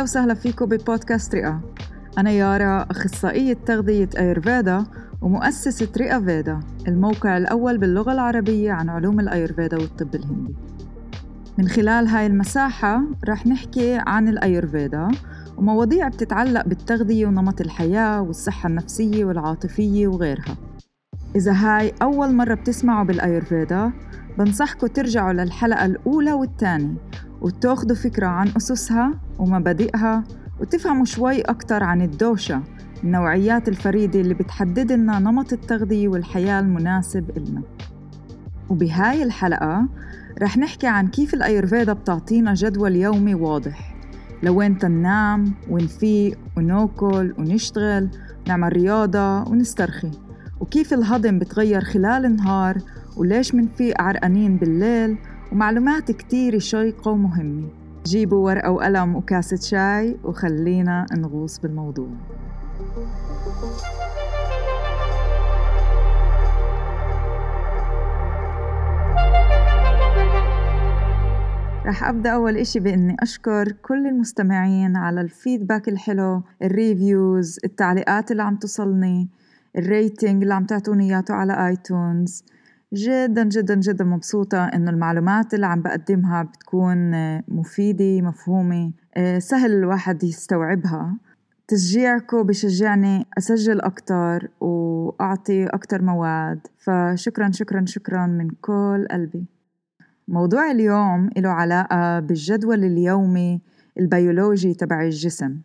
أهلا وسهلا فيكم ببودكاست رئة. أنا يارا أخصائية تغذية أيرفيدا ومؤسسة رئة فيدا الموقع الأول باللغة العربية عن علوم الأيرفيدا والطب الهندي. من خلال هاي المساحة رح نحكي عن الأيرفيدا ومواضيع بتتعلق بالتغذية ونمط الحياة والصحة النفسية والعاطفية وغيرها. إذا هاي أول مرة بتسمعوا بالأيرفيدا بنصحكم ترجعوا للحلقة الأولى والثانية وتاخدوا فكرة عن أسسها ومبادئها وتفهموا شوي أكتر عن الدوشة النوعيات الفريدة اللي بتحدد لنا نمط التغذية والحياة المناسب إلنا. وبهاي الحلقة رح نحكي عن كيف الأيرفيدا بتعطينا جدول يومي واضح. لوين تنام ونفيق ونأكل ونشتغل نعمل رياضة ونسترخي. وكيف الهضم بتغير خلال النهار وليش منفيق عرقانين بالليل ومعلومات كتير شيقة ومهمة. جيبوا ورقة وقلم وكاسة شاي وخلينا نغوص بالموضوع. رح أبدأ أول إشي بإني أشكر كل المستمعين على الفيدباك الحلو الريفيوز التعليقات اللي عم تصلني ال rating اللي عم تعطوني إياته على iTunes. جدا جدا جدا مبسوطة إنه المعلومات اللي عم بقدمها بتكون مفيدة مفهومة. آه، سهل الواحد يستوعبها. تشجيعكم بشجعني أسجل أكتر وأعطي أكتر مواد. فشكرا شكرا شكرا من كل قلبي. موضوع اليوم له علاقة بالجدول اليومي البيولوجي تبع الجسم.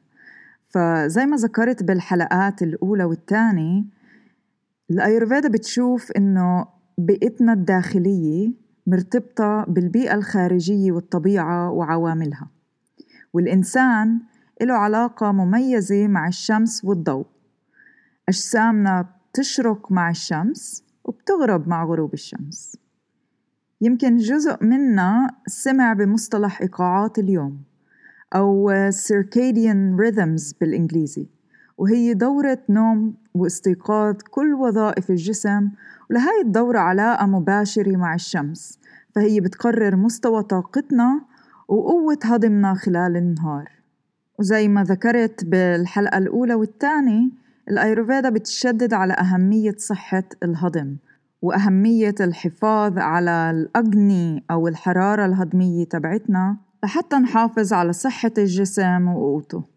فزي ما ذكرت بالحلقات الأولى والثانية الأيurveda بتشوف إنه بيئتنا الداخلية مرتبطة بالبيئة الخارجية والطبيعة وعواملها. والإنسان له علاقة مميزة مع الشمس والضوء. أجسامنا بتشرق مع الشمس وبتغرب مع غروب الشمس. يمكن جزء منا سمع بمصطلح إيقاعات اليوم أو circadian rhythms بالإنجليزي وهي دورة نوم واستيقاظ كل وظائف الجسم ولهاي الدورة علاقة مباشرة مع الشمس فهي بتقرر مستوى طاقتنا وقوة هضمنا خلال النهار. وزي ما ذكرت بالحلقة الأولى والثانية الأيروفيدا بتشدد على أهمية صحة الهضم وأهمية الحفاظ على الأجني أو الحرارة الهضمية تبعتنا لحتى نحافظ على صحة الجسم وقوته.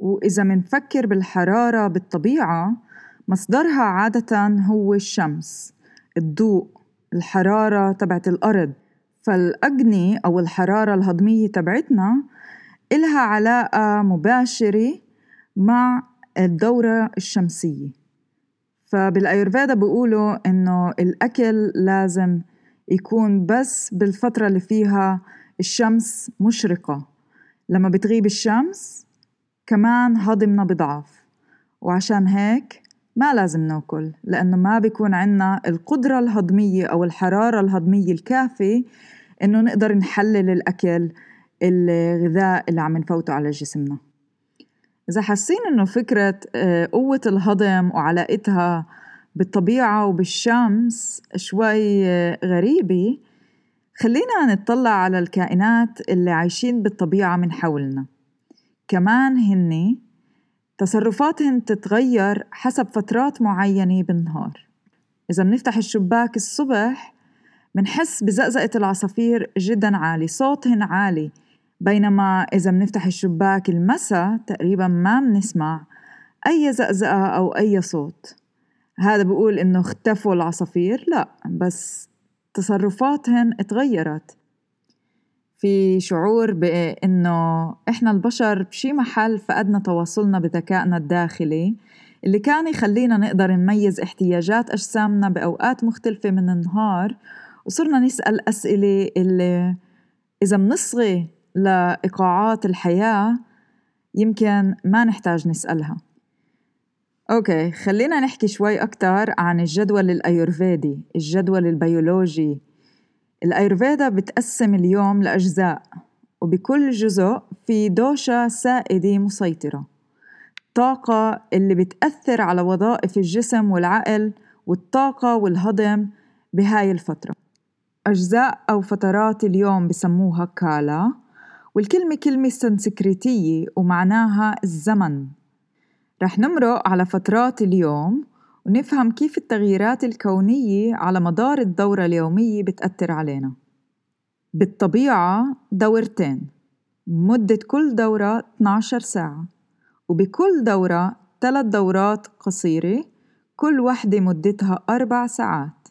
وإذا منفكر بالحرارة بالطبيعة مصدرها عادة هو الشمس الضوء الحرارة تبعت الأرض. فالأجني أو الحرارة الهضمية تبعتنا إلها علاقة مباشرة مع الدورة الشمسية. فبالأيurveda بيقولوا إنه الأكل لازم يكون بس بالفترة اللي فيها الشمس مشرقة. لما بتغيب الشمس كمان هضمنا بضعف. وعشان هيك ما لازم ناكل لأنه ما بيكون عنا القدرة الهضمية أو الحرارة الهضمية الكافية إنه نقدر نحلل الأكل الغذاء اللي عم نفوته على جسمنا. إذا حاسين إنه فكرة آه، قوة الهضم وعلاقتها بالطبيعة وبالشمس شوي آه، غريبة خلينا نطلع على الكائنات اللي عايشين بالطبيعة من حولنا. كمان هني تصرفاتهن تتغير حسب فترات معينة بالنهار. إذا بنفتح الشباك الصبح منحس بزقزقة العصافير جدا عالي صوتهن عالي. بينما إذا بنفتح الشباك المساء تقريبا ما بنسمع أي زقزقة أو أي صوت. هذا بقول إنه اختفوا العصافير لا بس تصرفاتهن اتغيرت. في شعور بإنه إحنا البشر بشي محل فقدنا تواصلنا بذكائنا الداخلي اللي كان يخلينا نقدر نميز احتياجات أجسامنا بأوقات مختلفة من النهار وصرنا نسأل أسئلة اللي إذا منصغي لإيقاعات الحياة يمكن ما نحتاج نسألها. okay خلينا نحكي شوي أكتر عن الجدول الأيورفيدي الجدول البيولوجي. الأيرفيدا بتقسم اليوم لأجزاء وبكل جزء في دوشا سائدة مسيطرة. الطاقة اللي بتأثر على وظائف الجسم والعقل والطاقة والهضم بهاي الفترة. أجزاء أو فترات اليوم بسموها كالا والكلمة كلمة سنسكريتية ومعناها الزمن. رح نمرق على فترات اليوم ونفهم كيف التغييرات الكونية على مدار الدورة اليومية بتأثر علينا. بالطبيعة دورتين مدة كل دورة 12 ساعة وبكل دورة ثلاث دورات قصيرة كل وحدة مدتها أربع ساعات.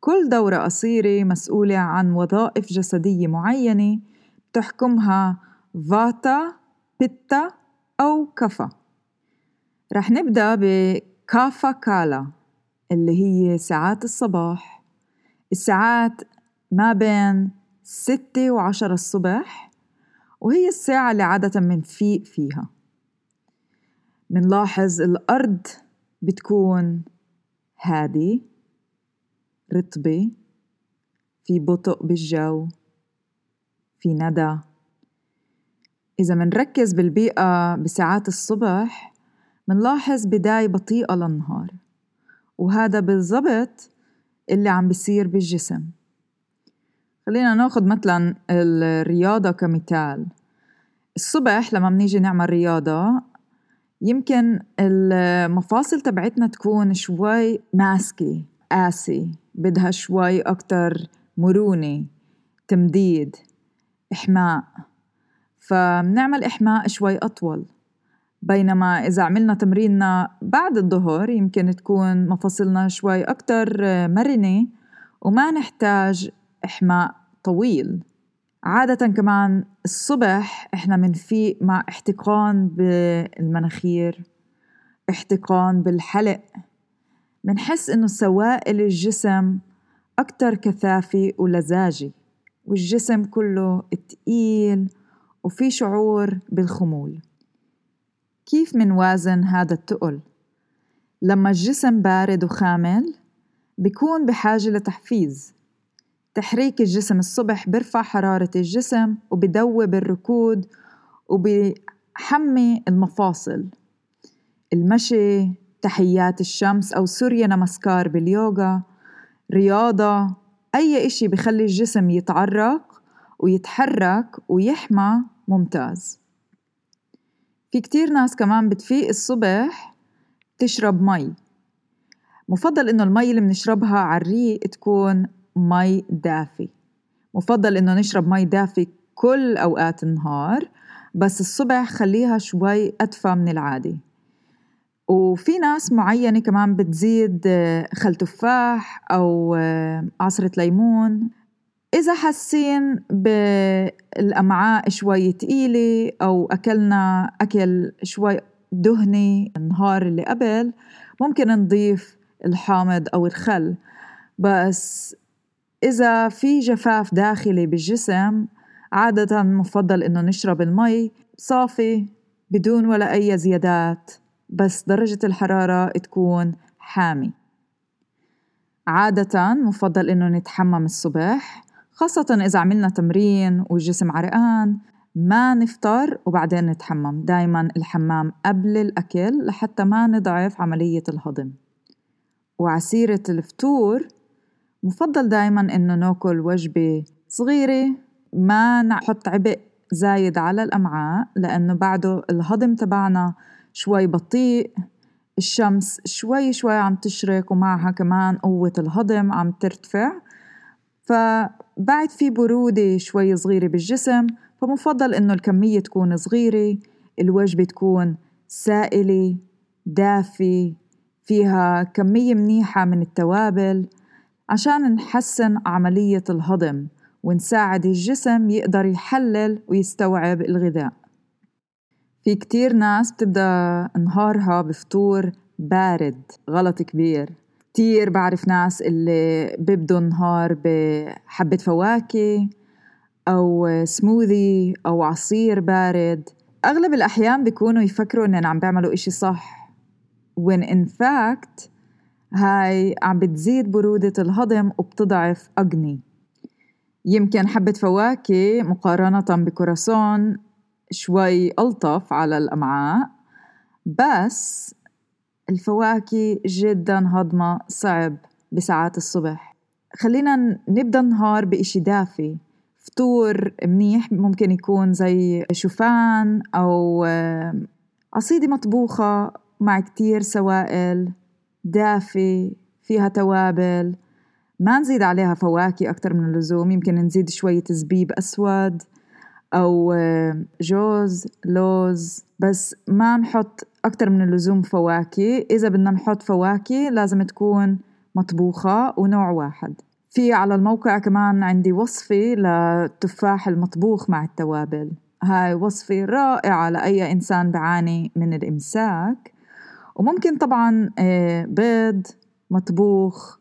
كل دورة قصيرة مسؤولة عن وظائف جسدية معينة بتحكمها فاتا بيتا أو كفا رح نبدأ بكافا كالا اللي هي ساعات الصباح. الساعات ما بين ستة وعشرة الصبح وهي الساعة اللي عادة منفيق فيها. منلاحظ الأرض بتكون هادي رطبة في بطء بالجو في ندى. إذا منركز بالبيئة بساعات الصبح منلاحظ بداية بطيئة للنهار وهذا بالضبط اللي عم بيصير بالجسم. خلينا ناخد مثلا الرياضة كمثال. الصبح لما بنيجي نعمل رياضة يمكن المفاصل تبعتنا تكون شوي ماسكة قاسي بدها شوي أكتر مرونة تمديد إحماء. فبنعمل إحماء شوي أطول. بينما إذا عملنا تمريننا بعد الظهر يمكن تكون مفاصلنا شوي أكتر مرنة وما نحتاج إحماء طويل. عادة كمان الصبح إحنا منفيق مع احتقان بالمناخير احتقان بالحلق. منحس إنه سوائل الجسم أكتر كثافة ولزاجة والجسم كله تقيل وفي شعور بالخمول. كيف منوازن هذا التقل؟ لما الجسم بارد وخامل بيكون بحاجة لتحفيز. تحريك الجسم الصبح برفع حرارة الجسم وبدوب الركود وبحمي المفاصل. المشي تحيات الشمس أو سوريا نمسكار باليوغا رياضة أي إشي بخلي الجسم يتعرق ويتحرك ويحمى ممتاز. في كتير ناس كمان بتفيق الصبح تشرب مي. مفضل إنه المي اللي بنشربها على الريق تكون مي دافي. مفضل إنه نشرب مي دافي كل أوقات النهار بس الصبح خليها شوي أدفى من العادي وفي ناس معينة كمان بتزيد خل تفاح أو عصرة ليمون إذا حاسين بالأمعاء شوي تقيلة أو أكلنا أكل شوي دهني النهار اللي قبل ممكن نضيف الحامض أو الخل. بس إذا في جفاف داخلي بالجسم عادة مفضل إنه نشرب المي صافي بدون ولا أي زيادات بس درجة الحرارة تكون حامي. عادة مفضل إنه نتحمم الصبح خاصة إذا عملنا تمرين والجسم عرقان ما نفطر وبعدين نتحمم. دايما الحمام قبل الأكل لحتى ما نضعف عملية الهضم. وعسيرة الفطور مفضل دايما إنه نأكل وجبة صغيرة ما نحط عبء زايد على الأمعاء لأنه بعده الهضم تبعنا شوي بطيء الشمس شوي شوي عم تشرق ومعها كمان قوة الهضم عم ترتفع. فبعد في برودة شوي صغيرة بالجسم فمفضل إنه الكمية تكون صغيرة الوجبة تكون سائلة دافي فيها كمية منيحة من التوابل عشان نحسن عملية الهضم ونساعد الجسم يقدر يحلل ويستوعب الغذاء. في كتير ناس بتبدأ نهارها بفطور بارد غلط كبير. كتير بعرف ناس اللي بيبدوا النهار بحبة فواكه أو سموذي أو عصير بارد. أغلب الأحيان بيكونوا يفكروا إنهم عم بيعملوا إشي صح when in fact هاي عم بتزيد برودة الهضم وبتضعف أجني يمكن حبة فواكه مقارنة بكراسون شوي ألطف على الأمعاء بس الفواكه جدا هضمها صعب بساعات الصبح. خلينا نبدأ النهار بإشي دافي. فطور منيح ممكن يكون زي شوفان أو عصيدة مطبوخة مع كتير سوائل دافي فيها توابل. ما نزيد عليها فواكه أكتر من اللزوم يمكن نزيد شوية زبيب أسود. أو جوز لوز. بس ما نحط أكتر من اللزوم فواكه. إذا بدنا نحط فواكه لازم تكون مطبوخة ونوع واحد. في على الموقع كمان عندي وصفة للتفاح المطبوخ مع التوابل. هاي وصفة رائعة لأي إنسان بعاني من الإمساك. وممكن طبعا آه، بيض مطبوخ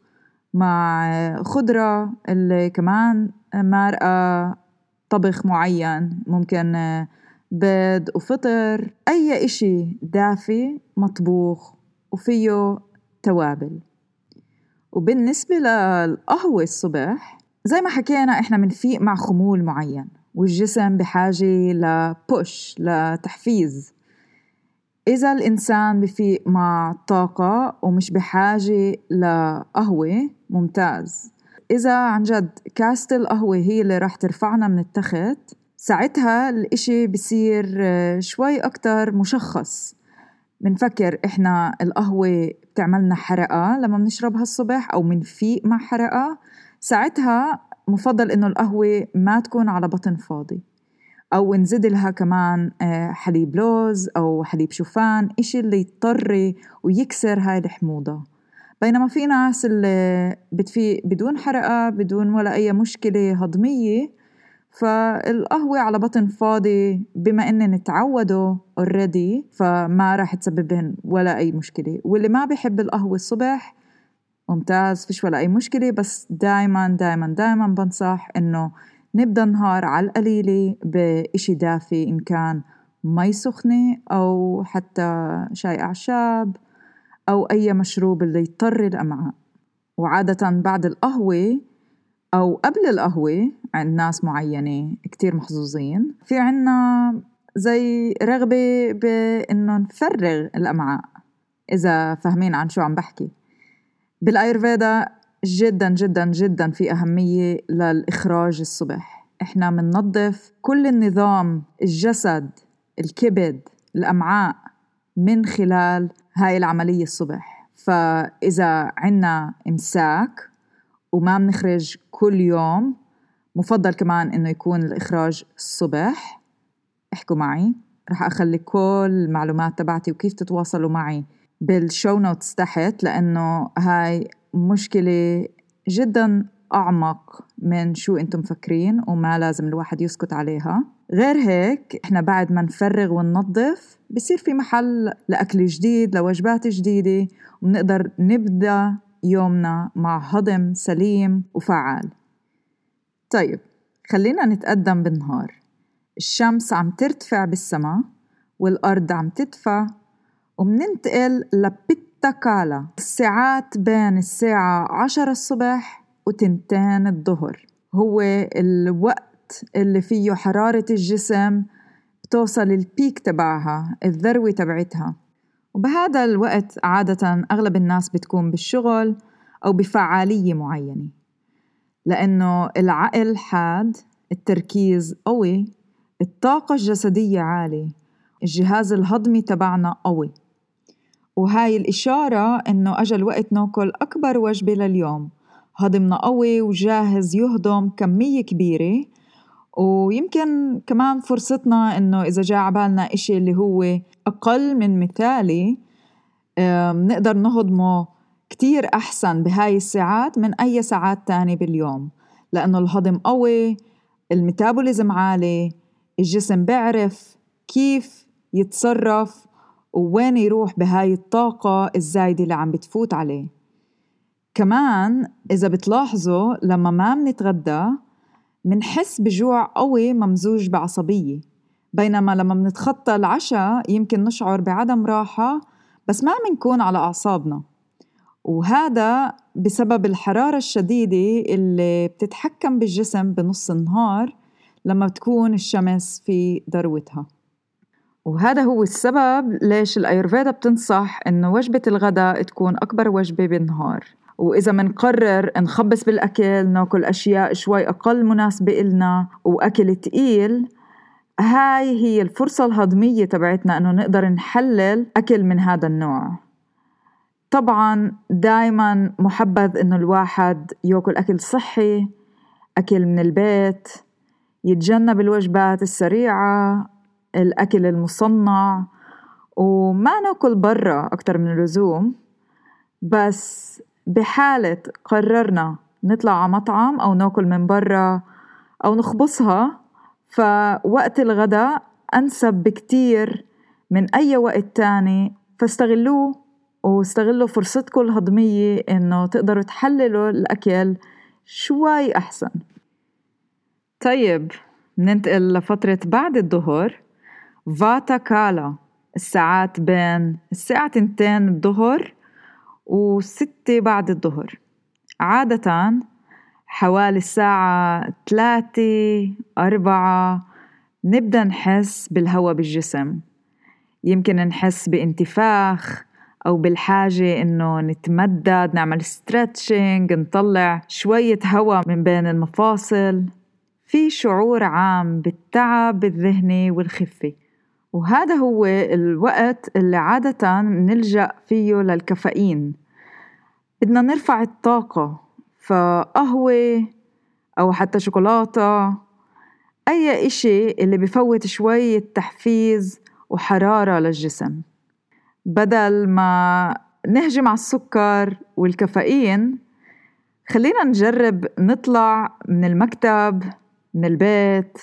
مع خضرة اللي كمان مارقة. طبخ معين ممكن آه، بيض وفطر أي إشي دافي مطبوخ وفيه توابل. وبالنسبة للقهوة الصبح زي ما حكينا إحنا منفيق مع خمول معين والجسم بحاجة لبوش لتحفيز. إذا الإنسان بفيق مع طاقة ومش بحاجة لقهوة ممتاز. إذا عن جد كاسة القهوة هي اللي راح ترفعنا من التخت ساعتها الإشي بصير شوي أكتر مشخص. منفكر إحنا القهوة بتعملنا حرقة لما بنشربها الصبح أو منفيق مع حرقة. ساعتها مفضل إنه القهوة ما تكون على بطن فاضي. أو نزيد لها كمان آه، حليب لوز أو حليب شوفان إشي اللي يضطري ويكسر هاي الحموضة. بينما في ناس اللي بتفيق بدون حرقة بدون ولا أي مشكلة هضمية فالقهوة على بطن فاضي بما إن تعودوا اوريدي فما راح تسبب ولا أي مشكلة. واللي ما بيحب القهوة الصبح ممتاز فيش ولا أي مشكلة بس دايما دايما دايما بنصح إنه نبدأ النهار على القليلة بإشي دافي إن كان مي سخنة أو حتى شاي أعشاب أو أي مشروب اللي يطر الأمعاء. وعادة بعد القهوة أو قبل القهوة عند ناس معينة كتير محظوظين في عنا زي رغبة بإنه نفرغ الأمعاء إذا فاهمين عن شو عم بحكي. بالآيرفيدا جدا جدا جدا في أهمية للإخراج الصبح. إحنا مننظف كل النظام الجسد الكبد الأمعاء. من خلال هاي العملية الصبح. فإذا عنا إمساك وما بنخرج كل يوم مفضل كمان إنه يكون الإخراج الصبح. احكوا معي. رح أخلي كل المعلومات تبعتي وكيف تتواصلوا معي بال show notes تحت لأنه هاي مشكلة جدا أعمق من شو أنتم مفكرين وما لازم الواحد يسكت عليها. غير هيك إحنا بعد ما نفرغ وننظف بصير في محل لأكل جديد لوجبات جديدة وبنقدر نبدأ يومنا مع هضم سليم وفعال. طيب خلينا نتقدم بالنهار. الشمس عم ترتفع بالسماء والأرض عم تدفى ومننتقل لبيتا كالا. الساعات بين الساعة عشرة الصبح وتنتين الظهر. هو الوقت اللي فيه حرارة الجسم بتوصل البيك تبعها الذروة تبعتها. وبهذا الوقت عادة أغلب الناس بتكون بالشغل أو بفعالية معينة. لأنه العقل حاد التركيز قوي الطاقة الجسدية عالية الجهاز الهضمي تبعنا قوي. وهاي الإشارة إنه أجا الوقت نأكل أكبر وجبة لليوم. هضمنا قوي وجاهز يهضم كمية كبيرة ويمكن كمان فرصتنا إنه إذا جاء عبالنا إشي اللي هو أقل من مثالي نقدر نهضمه كتير أحسن بهاي الساعات من أي ساعات تانية باليوم. لأنه الهضم قوي الميتابوليزم عالي الجسم بيعرف كيف يتصرف ووين يروح بهاي الطاقة الزايدة اللي عم بتفوت عليه. كمان إذا بتلاحظوا لما ما منتغدى منحس بجوع قوي ممزوج بعصبية. بينما لما منتخطى العشاء يمكن نشعر بعدم راحة بس ما منكون على أعصابنا. وهذا بسبب الحرارة الشديدة اللي بتتحكم بالجسم بنص النهار لما بتكون الشمس في ذروتها. وهذا هو السبب ليش الأيرفيدا بتنصح إنه وجبة الغداء تكون أكبر وجبة بالنهار. وإذا منقرر نخبص بالأكل ناكل أشياء شوي أقل مناسبة إلنا وأكل تقيل هاي هي الفرصة الهضمية تبعتنا إنه نقدر نحلل أكل من هذا النوع. طبعا دايما محبذ إنه الواحد ياكل أكل صحي أكل من البيت يتجنب الوجبات السريعة الأكل المصنع وما ناكل برا أكتر من اللزوم بس بحالة قررنا نطلع على مطعم أو ناكل من برا أو نخبصها فوقت الغداء أنسب بكتير من أي وقت تاني. فاستغلوه واستغلوا فرصتكم الهضمية إنه تقدروا تحللوا الأكل شوي أحسن. طيب ننتقل لفترة بعد الظهر. فاتا كالا الساعات بين الساعة تنتين الظهر وستة بعد الظهر. عادة حوالي الساعة ثلاثة أربعة نبدأ نحس بالهواء بالجسم. يمكن نحس بانتفاخ أو بالحاجة إنه نتمدد نعمل ستريتشنج نطلع شوية هواء من بين المفاصل. في شعور عام بالتعب الذهني والخفة. وهذا هو الوقت اللي عادة نلجأ فيه للكافيين. بدنا نرفع الطاقة فقهوة أو حتى شوكولاتة أي إشي اللي بفوت شوية تحفيز وحرارة للجسم. بدل ما نهجم على السكر والكافيين خلينا نجرب نطلع من المكتب من البيت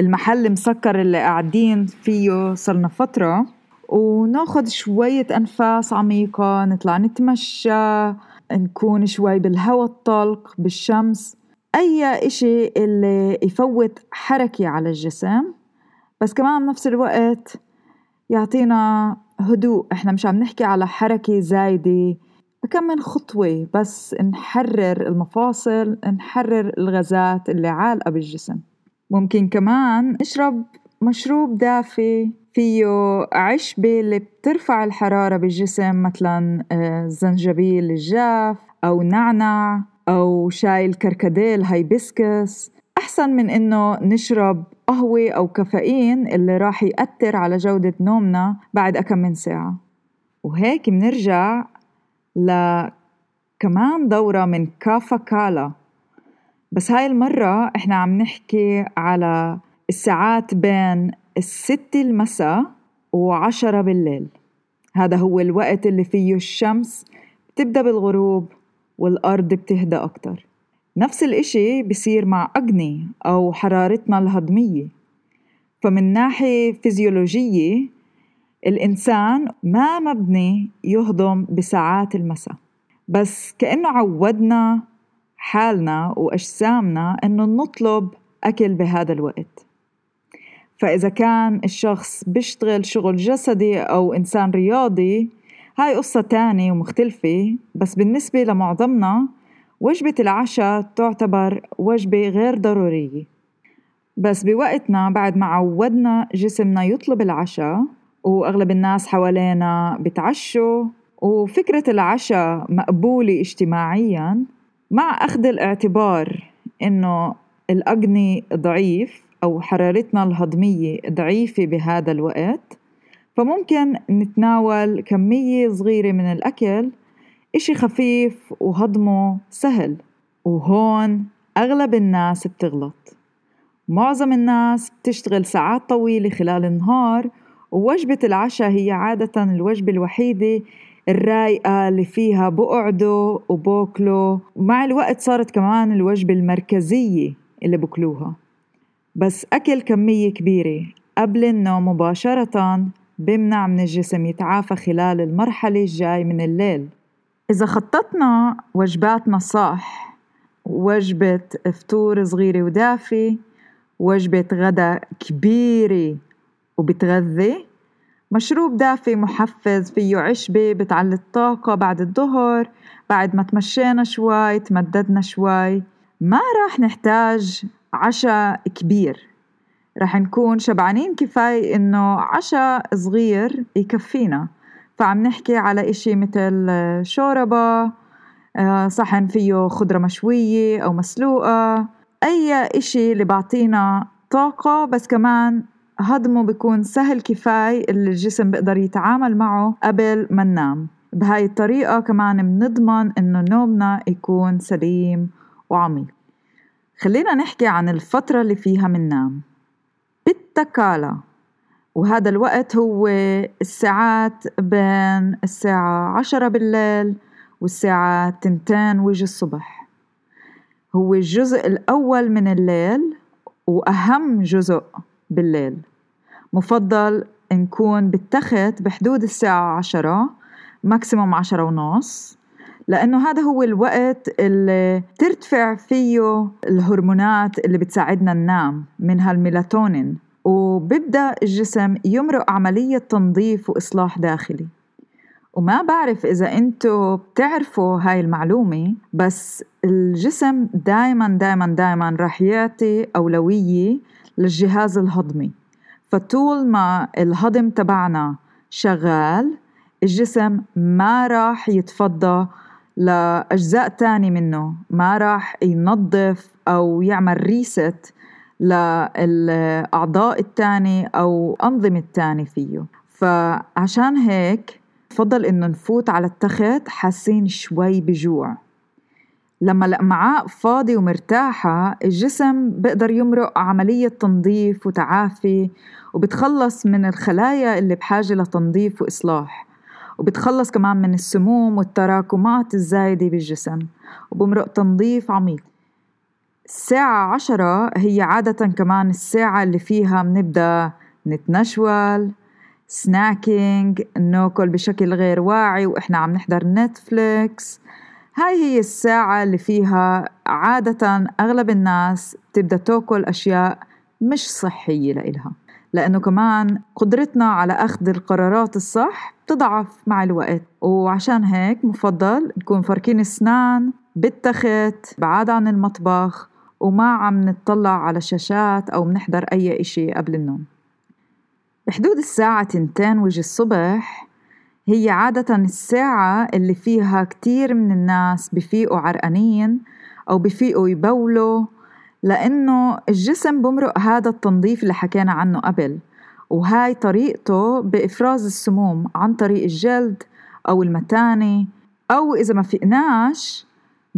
المحل مسكر اللي قاعدين فيه صرنا فترة وناخد شوية أنفاس عميقة نطلع نتمشى نكون شوي بالهواء الطلق بالشمس أي إشي اللي يفوت حركة على الجسم. بس كمان بنفس الوقت يعطينا هدوء. إحنا مش عم نحكي على حركة زايدة كم من خطوة بس نحرر المفاصل نحرر الغازات اللي عالقة بالجسم. ممكن كمان نشرب مشروب دافي فيه عشبة اللي بترفع الحرارة بالجسم مثلا الزنجبيل آه، الجاف أو نعنع أو شاي الكركديه hibiscus أحسن من إنه نشرب قهوة أو كافيين اللي راح يأثر على جودة نومنا بعد أكم من ساعة. وهيك بنرجع لكمان دورة من كافا كالا. بس هاي المرة إحنا عم نحكي على الساعات بين الستة المساء وعشرة بالليل. هذا هو الوقت اللي فيه الشمس بتبدأ بالغروب والأرض بتهدى أكتر. نفس الإشي بصير مع أجني أو حرارتنا الهضمية. فمن ناحية فيزيولوجية الإنسان ما مبني يهضم بساعات المساء. بس كأنه عودنا حالنا وأجسامنا إنه نطلب أكل بهذا الوقت. فإذا كان الشخص بيشتغل شغل جسدي أو إنسان رياضي هاي قصة تانية ومختلفة بس بالنسبة لمعظمنا وجبة العشاء تعتبر وجبة غير ضرورية. بس بوقتنا بعد ما عودنا جسمنا يطلب العشاء وأغلب الناس حوالينا بتعشوا وفكرة العشاء مقبولة اجتماعيا مع أخذ الاعتبار إنه الأجني ضعيف أو حرارتنا الهضمية ضعيفة بهذا الوقت فممكن نتناول كمية صغيرة من الأكل إشي خفيف وهضمه سهل وهون أغلب الناس بتغلط. معظم الناس بتشتغل ساعات طويلة خلال النهار ووجبة العشاء هي عادة الوجبة الوحيدة الرايقة اللي فيها بقعدوا وبوكلوا ومع الوقت صارت كمان الوجبة المركزية اللي بكلوها. بس أكل كمية كبيرة قبل النوم مباشرة بمنع من الجسم يتعافى خلال المرحلة الجاي من الليل. إذا خططنا وجباتنا صح وجبة فطور صغيرة ودافي وجبة غدا كبيرة وبتغذي مشروب دافي محفز فيه عشبة بتعلي الطاقة بعد الظهر بعد ما تمشينا شوي تمددنا شوي. ما راح نحتاج عشاء كبير. رح نكون شبعانين كفاية إنه عشاء صغير يكفينا. فعم نحكي على إشي مثل شوربة آه، صحن فيه خضرة مشوية أو مسلوقة. أي إشي اللي بعطينا طاقة بس كمان هضمه بيكون سهل كفاية اللي الجسم بيقدر يتعامل معه قبل ما ننام. بهاي الطريقة كمان بنضمن إنه نومنا يكون سليم وعميق. خلينا نحكي عن الفترة اللي فيها مننام بالتكالة. وهذا الوقت هو الساعات بين الساعة عشرة بالليل والساعة تنتين وجه الصبح. هو الجزء الأول من الليل وأهم جزء بالليل. مفضل نكون بالتخت بحدود الساعة عشرة ماكسيموم عشرة ونص لأنه هذا هو الوقت اللي ترتفع فيه الهرمونات اللي بتساعدنا ننام منها الميلاتونين وبيبدأ الجسم يمرق عملية تنظيف وإصلاح داخلي. وما بعرف إذا أنتوا بتعرفوا هاي المعلومة بس الجسم دايما دايما دايما رح يعطي أولوية للجهاز الهضمي. فطول ما الهضم تبعنا شغال الجسم ما راح يتفضى لأجزاء تانية منه ما راح ينظف أو يعمل ريست للأعضاء التانية أو أنظمة التانية فيه. فعشان هيك بفضل إنه نفوت على التخت حاسين شوي بجوع. لما الأمعاء فاضية ومرتاحة الجسم بقدر يمرق عملية تنظيف وتعافي وبتخلص من الخلايا اللي بحاجة لتنظيف وإصلاح. وبتخلص كمان من السموم والتراكمات الزايدة بالجسم وبمرق تنظيف عميق. الساعة عشرة هي عادة كمان الساعة اللي فيها بنبدأ نتنشول سناكينج ناكل بشكل غير واعي وإحنا عم نحضر نتفليكس هاي هي الساعة اللي فيها عادة أغلب الناس تبدأ تأكل أشياء مش صحية لإلها لأنه كمان قدرتنا على أخذ القرارات الصح بتضعف مع الوقت. وعشان هيك مفضل نكون فركين اسنان بالتخت بعاد عن المطبخ وما عم نطلع على شاشات أو منحضر أي إشي قبل النوم. بحدود الساعة تنتين وجه الصبح هي عادة الساعة اللي فيها كتير من الناس بفيقوا عرقانين أو بفيقوا يبولوا لأنه الجسم بمرق هذا التنظيف اللي حكينا عنه قبل وهاي طريقته بإفراز السموم عن طريق الجلد أو المتانة أو إذا ما فقناش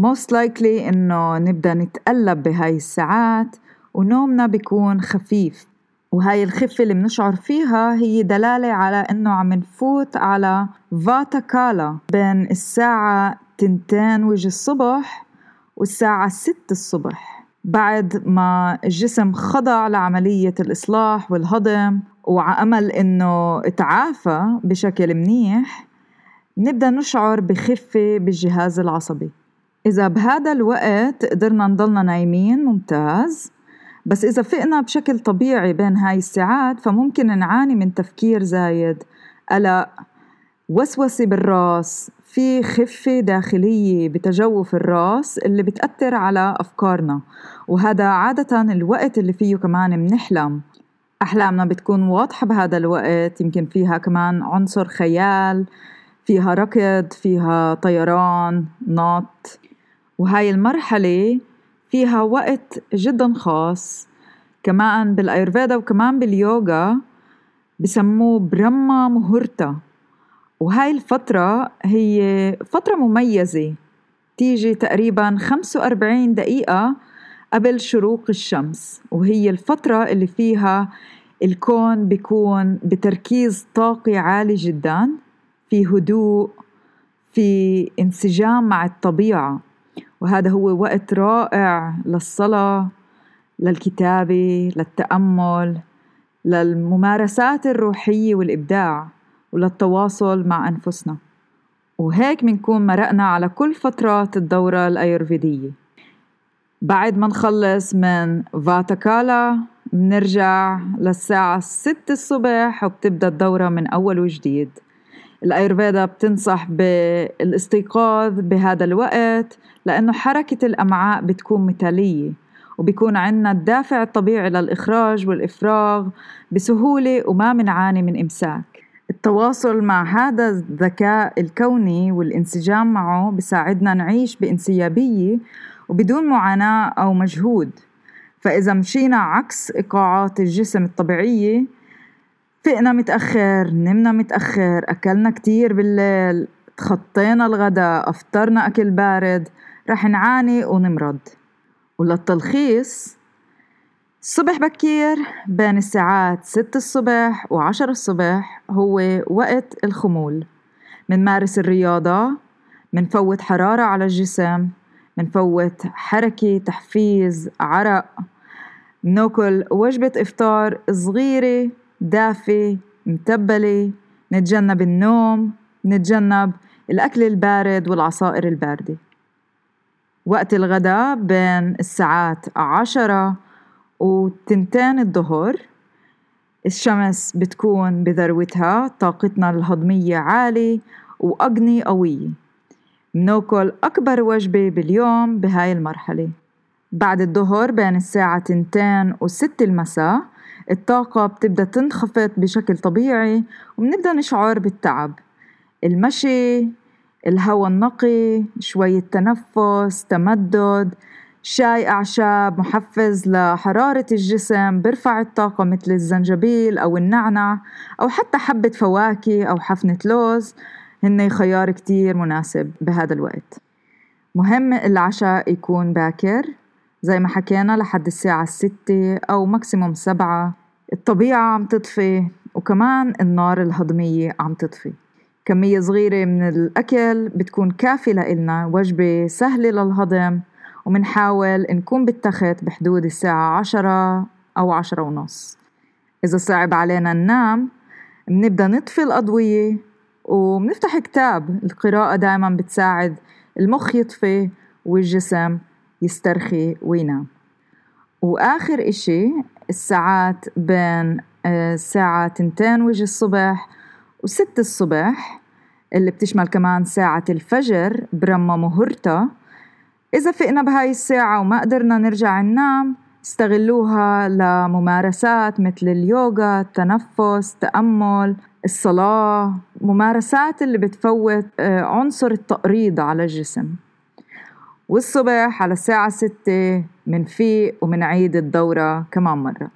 most likely إنه نبدأ نتقلب بهاي الساعات ونومنا بيكون خفيف. وهاي الخفة اللي بنشعر فيها هي دلالة على إنه عم نفوت على فاتا كالا بين الساعة تنتين وجه الصبح والساعة ست الصبح. بعد ما الجسم خضع لعملية الإصلاح والهضم وعأمل إنه تعافى بشكل منيح نبدأ نشعر بخفة بالجهاز العصبي. إذا بهذا الوقت قدرنا نضلنا نايمين ممتاز. بس إذا فقنا بشكل طبيعي بين هاي الساعات فممكن نعاني من تفكير زايد. قلق وسوسة بالرأس في خفة داخلية بتجوف الرأس اللي بتأثر على أفكارنا وهذا عادة الوقت اللي فيه كمان منحلم. أحلامنا بتكون واضحة بهذا الوقت يمكن فيها كمان عنصر خيال فيها ركض فيها طيران نط. وهاي المرحلة فيها وقت جدا خاص كمان بالأيرفيدا وكمان باليوغا بسموه برما مهورتا. وهاي الفترة هي فترة مميزة تيجي تقريبا 45 دقيقة قبل شروق الشمس. وهي الفترة اللي فيها الكون بيكون بتركيز طاقي عالي جدا في هدوء في انسجام مع الطبيعة. وهذا هو وقت رائع للصلاة للكتابة للتأمل للممارسات الروحية والإبداع وللتواصل مع أنفسنا. وهيك بنكون مرقنا على كل فترات الدورة الأيرفيدية بعد ما نخلص من فاتاكالا بنرجع للساعة 6 الصبح وبتبدأ الدورة من أول وجديد. الأيرفيدا بتنصح بالاستيقاظ بهذا الوقت لأنه حركة الأمعاء بتكون مثالية وبيكون عندنا الدافع الطبيعي للإخراج والإفراغ بسهولة وما منعاني من إمساك. التواصل مع هذا الذكاء الكوني والانسجام معه بساعدنا نعيش بانسيابية وبدون معاناة أو مجهود. فإذا مشينا عكس إيقاعات الجسم الطبيعية فقنا متأخر نمنا متأخر أكلنا كتير بالليل تخطينا الغداء أفطرنا أكل بارد رح نعاني ونمرض. وللتلخيص الصبح بكير بين الساعات ستة الصبح وعشرة الصبح هو وقت الخمول. منمارس الرياضة منفوت حرارة على الجسم منفوت حركة تحفيز عرق. ناكل وجبة إفطار صغيرة دافئة متبلة نتجنب النوم نتجنب الأكل البارد والعصائر الباردة. وقت الغداء بين الساعات عشرة وتنتين الظهر الشمس بتكون بذروتها طاقتنا الهضمية عالية وأقني قوية. مناكل أكبر وجبة باليوم بهاي المرحلة. بعد الظهر بين الساعة تنتين وست المساء الطاقة بتبدأ تنخفض بشكل طبيعي وبنبدأ نشعر بالتعب. المشي الهواء النقي شوية تنفس تمدد شاي أعشاب محفز لحرارة الجسم برفع الطاقة مثل الزنجبيل أو النعنع أو حتى حبة فواكه أو حفنة لوز. هن خيار كتير مناسب بهذا الوقت. مهم العشاء يكون باكر. زي ما حكينا لحد الساعة الستة أو ماكسيموم سبعة. الطبيعة عم تطفي وكمان النار الهضمية عم تطفي. كمية صغيرة من الأكل بتكون كافية لإلنا وجبة سهلة للهضم ومنحاول نكون بالتخت بحدود الساعة عشرة أو عشرة ونص. إذا صعب علينا ننام بنبدأ نطفي الأضوية وبنفتح كتاب. القراءة دائما بتساعد المخ يطفي والجسم يسترخي وينام. وآخر إشي الساعات بين آه، الساعة تنتين وجه الصبح وست الصبح اللي بتشمل كمان ساعة الفجر برمى مهرتا. إذا فقنا بهاي الساعة وما قدرنا نرجع ننام استغلوها لممارسات مثل اليوغا التنفس التأمل الصلاة ممارسات اللي بتفوت آه، عنصر التقريض على الجسم. والصبح على الساعة ستة منفيق ومنعيد الدورة كمان مرة.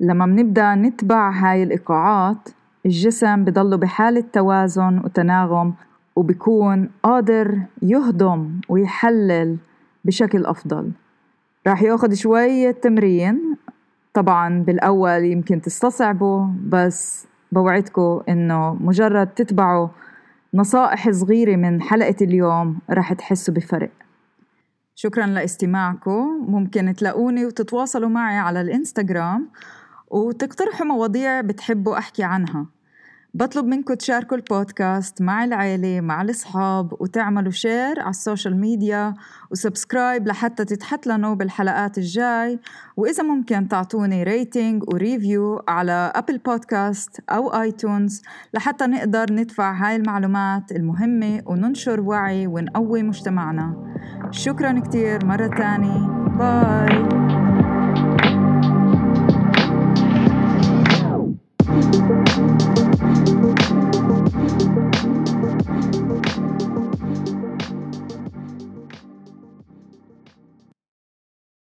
لما منبدأ نتبع هاي الإيقاعات الجسم بضله بحالة توازن وتناغم وبكون قادر يهضم ويحلل بشكل أفضل. راح ياخد شوية تمرين طبعا بالأول يمكن تستصعبوا بس بوعدكم إنه مجرد تتبعوا نصائح صغيرة من حلقة اليوم رح تحسوا بفرق. شكرا لاستماعكم. ممكن تلاقوني وتتواصلوا معي على الإنستغرام وتقترحوا مواضيع بتحبوا أحكي عنها. بطلب منكم تشاركوا البودكاست مع العيلة مع الأصحاب وتعملوا share على ال social media و subscribe لحتى تتحتلنوا بالحلقات الجاي. وإذا ممكن تعطوني rating و review على Apple Podcast أو iTunes لحتى نقدر ندفع هاي المعلومات المهمة وننشر وعي ونقوي مجتمعنا. شكرا كتير مرة تانية. bye Thank you.